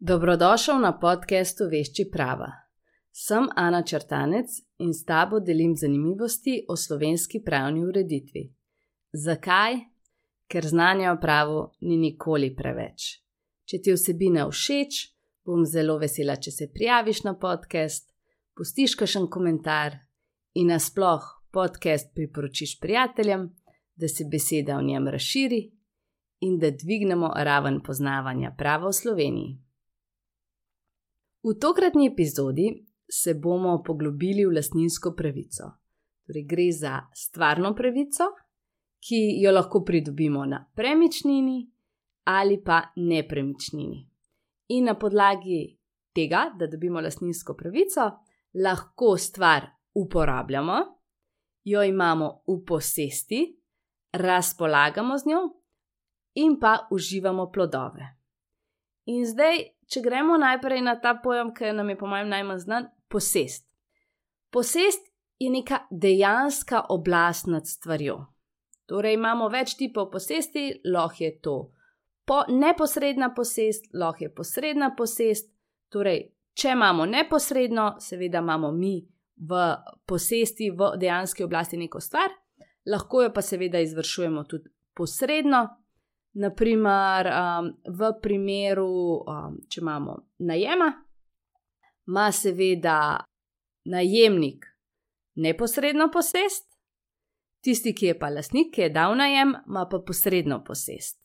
Dobrodošel na podkastu Vešči prava. Sem Ana Črtanec in s tabo delim zanimivosti o slovenski pravni ureditvi. Zakaj? Ker znanja o pravu ni nikoli preveč. Če ti vsebina všeč, bom zelo vesela, če se prijaviš na podcast, pustiš kakšen komentar in nasploh podcast priporočiš prijateljem, da se beseda o njem razširi in da dvignemo raven poznavanja prava v Sloveniji. V tokratni epizodi se bomo poglobili v lastninsko pravico. Torej, gre za stvarno pravico, ki jo lahko pridobimo na premičnini ali pa nepremičnini. In na podlagi tega, da dobimo lastninsko pravico, lahko stvar uporabljamo, jo imamo v posesti, razpolagamo z njo in pa uživamo plodove. In zdaj če gremo najprej na ta pojem, ki nam je po mojem najmanj znan, posest. Posest je neka dejanska oblast nad stvarjo. Torej, imamo več tipov posesti, lahko je to po, neposredna posest, lahko je posredna posest. Torej, če imamo neposredno, seveda imamo mi v posesti, v dejanski oblasti neko stvar, lahko jo pa seveda izvršujemo tudi posredno, Naprimer, um, v primeru, um, če imamo najema, ima seveda najemnik neposredno posest, tisti, ki je pa lasnik, ki je dal najem, ima pa posredno posest.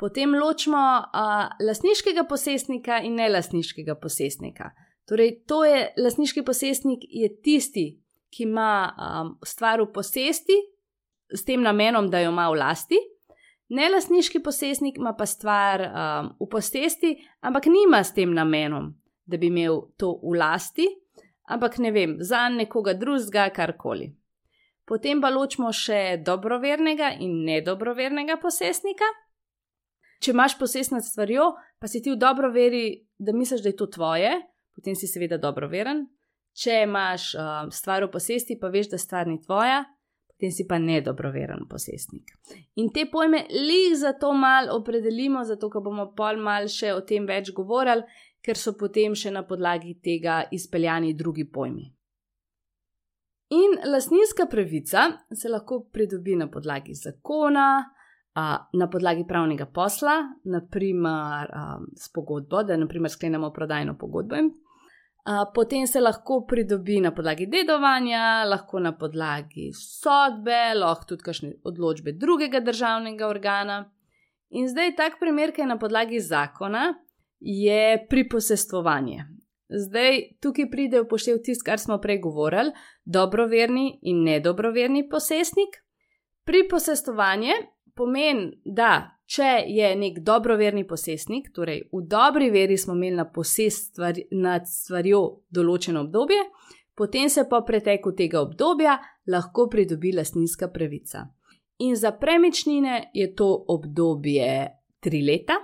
Potem ločimo uh, lasniškega posestnika in nelasniškega posestnika. Torej, to je lasniški posestnik, je tisti, ki ima um, stvar v posesti, s tem namenom, da jo ima v lasti. Nelasniški posestnik ima pa stvar um, v posesti, ampak nima s tem namenom, da bi imel to v lasti, ampak ne vem, za nekoga drugega, karkoli. Potem pa ločimo še dobrovernega in nedobrovernega posestnika. Če imaš posest nad stvarjo, pa si ti v dobro veri, da misliš, da je to tvoje, potem si seveda dobroveren. Če imaš um, stvar v posesti, pa veš, da stvar ni tvoja, potem si pa nedobroveren posestnik. In te pojme lih zato mal opredelimo, zato ker bomo pol mal še o tem več govorili, ker so potem še na podlagi tega izpeljani drugi pojmi. In lastninska pravica se lahko pridobi na podlagi zakona, na podlagi pravnega posla, naprimer s pogodbo, da naprimer sklenemo prodajno pogodbo Potem se lahko pridobi na podlagi dedovanja, lahko na podlagi sodbe, lahko tudi kakšne odločbe drugega državnega organa. In zdaj tak primer, ki je na podlagi zakona, je priposestovanje. Zdaj tukaj pride v poštev tisto, kar smo prej govorili, dobroverni in nedobroverni posestnik. Priposestovanje pomeni, da če je nek dobroverni posestnik, torej v dobri veri smo imeli na posest stvari, nad stvarjo določeno obdobje, potem se po preteku tega obdobja lahko pridobi lastninska pravica. In za premičnine je to obdobje tri leta,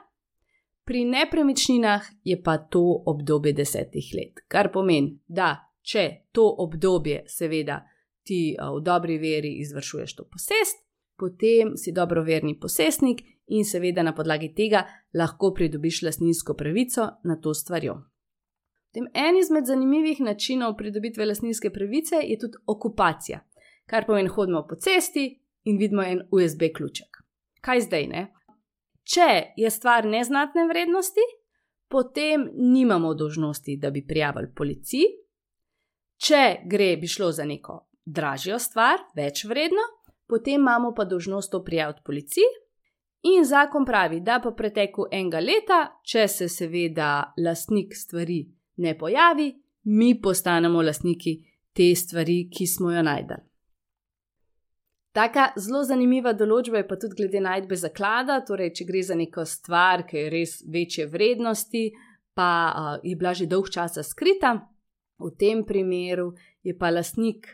pri nepremičninah je pa to obdobje desetih let. Kar pomeni, da če to obdobje, seveda, ti v dobri veri izvršuješ to posest, potem si dobroverni posestnik in seveda na podlagi tega lahko pridobiš lastninsko pravico na to stvarjo. Tem en izmed zanimivih načinov pridobitve lastninske pravice je tudi okupacija, kar pomeni hodimo po cesti in vidimo en USB ključek. Kaj zdaj ne? Če je stvar neznatne vrednosti, potem nimamo dožnosti, da bi prijavili policiji. Če gre bi šlo za neko dražjo stvar, več vredno, potem imamo pa dožnost to prijaviti policiji, In zakon pravi, da po preteku enega leta, če se seveda lastnik stvari ne pojavi, mi postanemo lastniki te stvari, ki smo jo najdel. Taka zelo zanimiva določba je pa tudi glede najdbe zaklada, torej, če gre za neko stvar, ki je res večje vrednosti, pa uh, je bila že dolg časa skrita, v tem primeru je pa lastnik,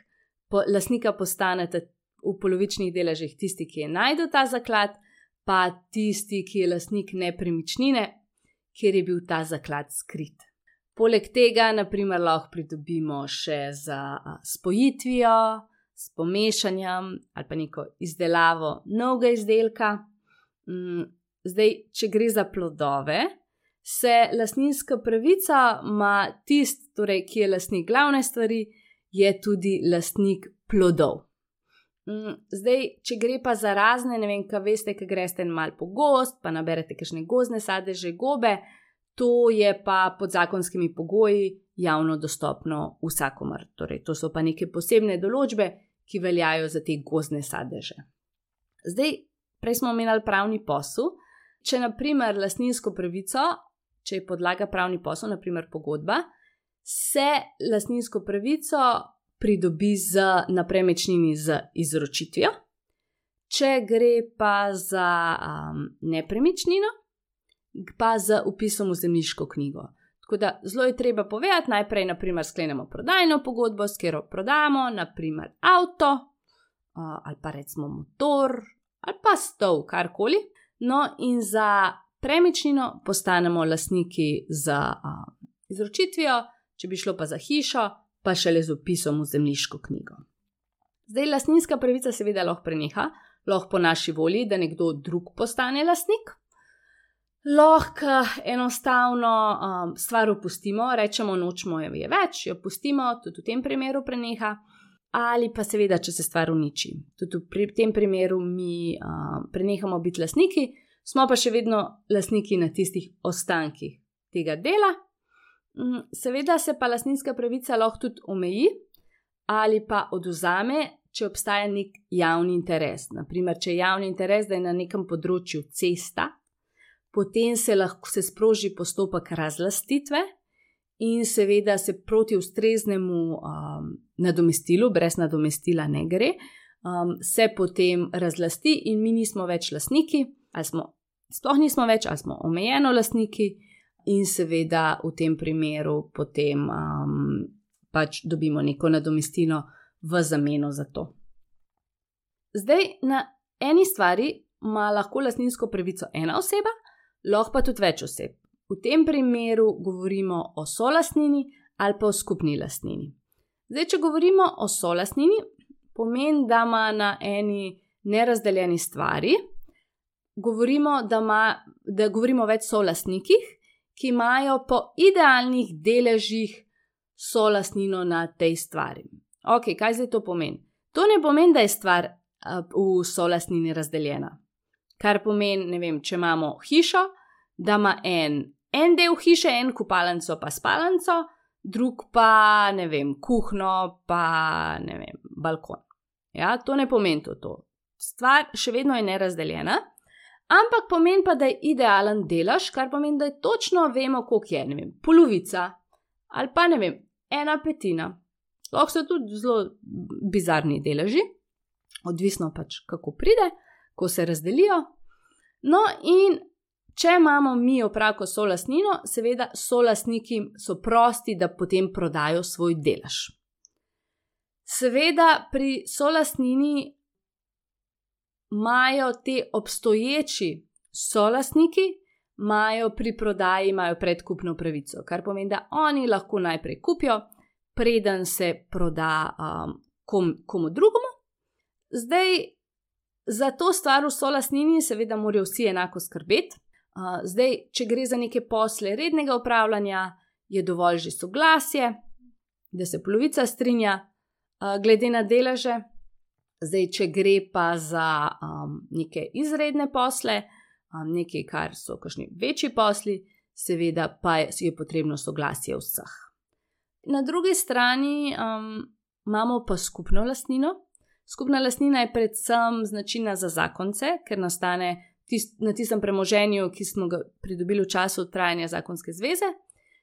po, lastnika postanete v polovičnih deležih tisti, ki je najdel ta zaklad, pa tisti, ki je lasnik nepremičnine, kjer je bil ta zaklad skrit. Poleg tega, naprimer, lahko pridobimo še za spojitvijo, s pomešanjem ali pa neko izdelavo novega izdelka. Mm, zdaj, če gre za plodove, se lastninska pravica ima tist, torej, ki je lastnik glavne stvari, je tudi lastnik plodov. Mm, zdaj, če gre pa za razne, ne vem, kaj veste, ki greste malo po gost, pa naberete kakšne gozne sadeže, gobe, to je pa pod zakonskimi pogoji javno dostopno vsakomar. Torej, to so pa neke posebne določbe, ki veljajo za te gozne sadeže. Zdaj, prej smo omenjali pravni posel. Če, na primer, lastninsko pravico če je podlaga pravni posel, naprimer pogodba, se lastninsko pravico pridobi z napremečnini z izročitvijo. Če gre pa za um, nepremičnino, pa z upisom v zemljiško knjigo. Tako da zelo je treba povedati, najprej, naprimer, sklenemo prodajno pogodbo, s katero prodamo, naprimer, avto uh, ali pa recimo motor ali pa stol, karkoli. No, in za premičnino, postanemo lastniki z uh, izročitvijo, če bi šlo pa za hišo, pa šele z upisom v zemljiško knjigo. Zdaj, lastninska pravica seveda lahko preneha, lahko po naši volji, da nekdo drug postane lastnik. Lahko enostavno um, stvar opustimo, rečemo, nočemo jo je več, jo pustimo, tudi v tem primeru preneha, ali pa seveda, če se stvar uniči. Tudi v tem primeru mi um, prenehamo biti lastniki, smo pa še vedno lastniki na tistih ostankih tega dela. Mm, seveda se pa lastninska pravica lahko tudi omeji ali pa oduzame, če obstaja nek javni interes. Naprimer, če je javni interes, da je na nekem področju cesta, potem se lahko se sproži postopek razlastitve in seveda se proti ustreznemu um, nadomestilu, brez nadomestila ne gre, um, se potem razlasti in mi nismo več lastniki ali smo sploh nismo več, ali smo omejeno lastniki, in seveda v tem primeru potem um, pač dobimo neko nadomestilo v zameno za to. Zdaj, na eni stvari ima lahko lastninsko pravico ena oseba, lahko pa tudi več oseb. V tem primeru govorimo o solastnini ali pa o skupni lastnini. Zdaj, če govorimo o solastnini, pomeni, da ima na eni nerazdeljeni stvari, govorimo, da, ma, da govorimo več o lastnikih, ki imajo po idealnih deležih solastnino na tej stvari. Ok, kaj zdaj to pomeni? To ne pomeni, da je stvar uh, v solastnini razdeljena. Kar pomeni, ne vem, če imamo hišo, da ima en, en del hiše, en kupalnico, pa spalnico, drug pa ne vem, kuhno, pa ne vem, balkon. Ja, to ne pomeni to. to. Stvar še vedno je nerazdeljena, ampak pomeni pa, da je idealen delež, kar pomeni, da je točno vemo, koliko je, ne vem, polovica ali pa ne vem, ena petina. Lahko so tudi zelo bizarni deleži, odvisno pač, kako pride, ko se razdelijo. No, in če imamo mi opravko s solastnino, seveda solastniki so prosti, da potem prodajo svoj delež. Seveda pri solastnini imajo te obstoječi solastniki, imajo pri prodaji imajo predkupno pravico, kar pomeni, da oni lahko najprej kupijo, preden se proda um, kom, komu drugemu. Zdaj, za to stvar v solastnini, seveda, morajo vsi enako skrbeti. Uh, zdaj, če gre za neke posle rednega upravljanja, je dovolj že soglasje, da se polovica strinja, uh, glede na deleže, Zdaj, če gre pa za um, neke izredne posle, um, nekaj, kar so kakšni večji posli, seveda pa je potrebno soglasje vseh. Na drugi strani um, imamo pa skupno lastnino. Skupna lastnina je predvsem značilna za zakonce, ker nastane tist, na tistem premoženju, ki smo ga pridobili v času trajanja zakonske zveze.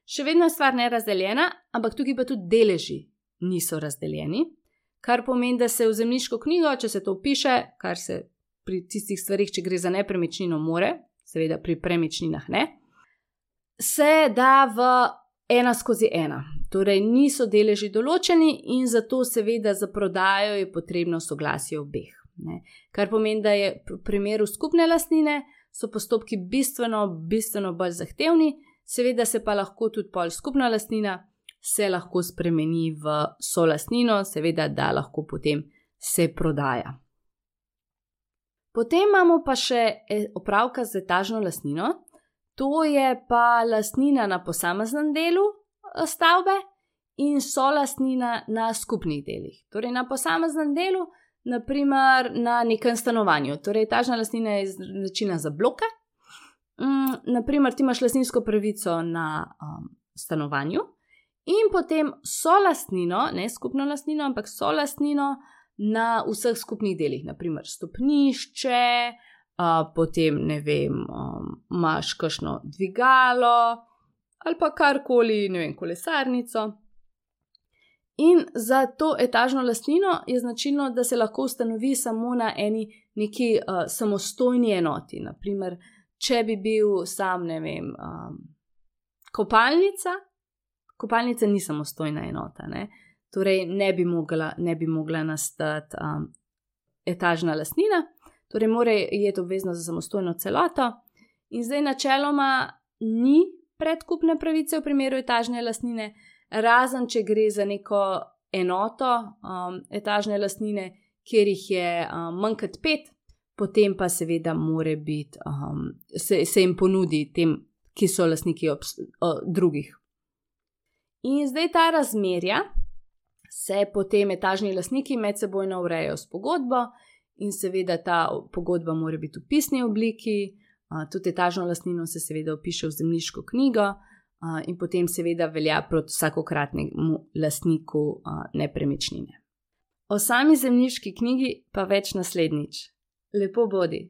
Še vedno je stvar nerazdeljena, ampak tukaj pa tudi deleži niso razdeljeni kar pomeni, da se v zemljiško knjigo, če se to piše, kar se pri tistih stvarih, če gre za nepremičnino, more, seveda pri premičninah ne, se da v ena skozi ena. Torej, niso deleži določeni in zato, seveda, za prodajo je potrebno soglasje obeh. Ne. Kar pomeni, da je v primeru skupne lastnine so postopki bistveno, bistveno bolj zahtevni, seveda se pa lahko tudi pol skupna lastnina se lahko spremeni v solastnino, seveda, da lahko potem se prodaja. Potem imamo pa še e, opravka z etažno lastnino, to je pa lastnina na posameznem delu eh, stavbe in so lastnina na skupnih delih. Torej, na posameznem delu, naprimer na nekem stanovanju. Torej, tažna lastnina je značilna za bloke. Mm, naprimer, ti imaš lastninsko pravico na um, stanovanju, in potem so lastnino, ne skupno lastnino, ampak so lastnino na vseh skupnih delih, naprimer stopnišče, uh, potem ne vem, um, imaš kakšno dvigalo ali pa karkoli, ne vem, kolesarnico. In za to etažno lastnino je značilno, da se lahko ustanovi samo na eni neki uh, samostojni enoti. Naprimer, če bi bil sam, ne vem, um, kopalnica, kopalnica ni samostojna enota, ne? torej ne bi mogla, ne bi mogla nastati um, etažna lastnina, torej mora biti obvezna za samostojno celoto. In zdaj načeloma ni predkupne pravice v primeru etažne lastnine, razen če gre za neko enoto um, etažne lastnine, kjer jih je um, manj kot pet, potem pa seveda more biti, um, se, se jim ponudi tem, ki so lastniki ob, o, drugih In zdaj ta razmerja se potem etažni lastniki med sebojno urejajo s pogodbo, in seveda ta pogodba mora biti v pisni obliki, tudi etažno lastnino se seveda opiše v zemljiško knjigo, in potem seveda velja proti vsakokratnemu lastniku nepremičnine. O sami zemljiški knjigi pa več naslednjič. Lepo bodi.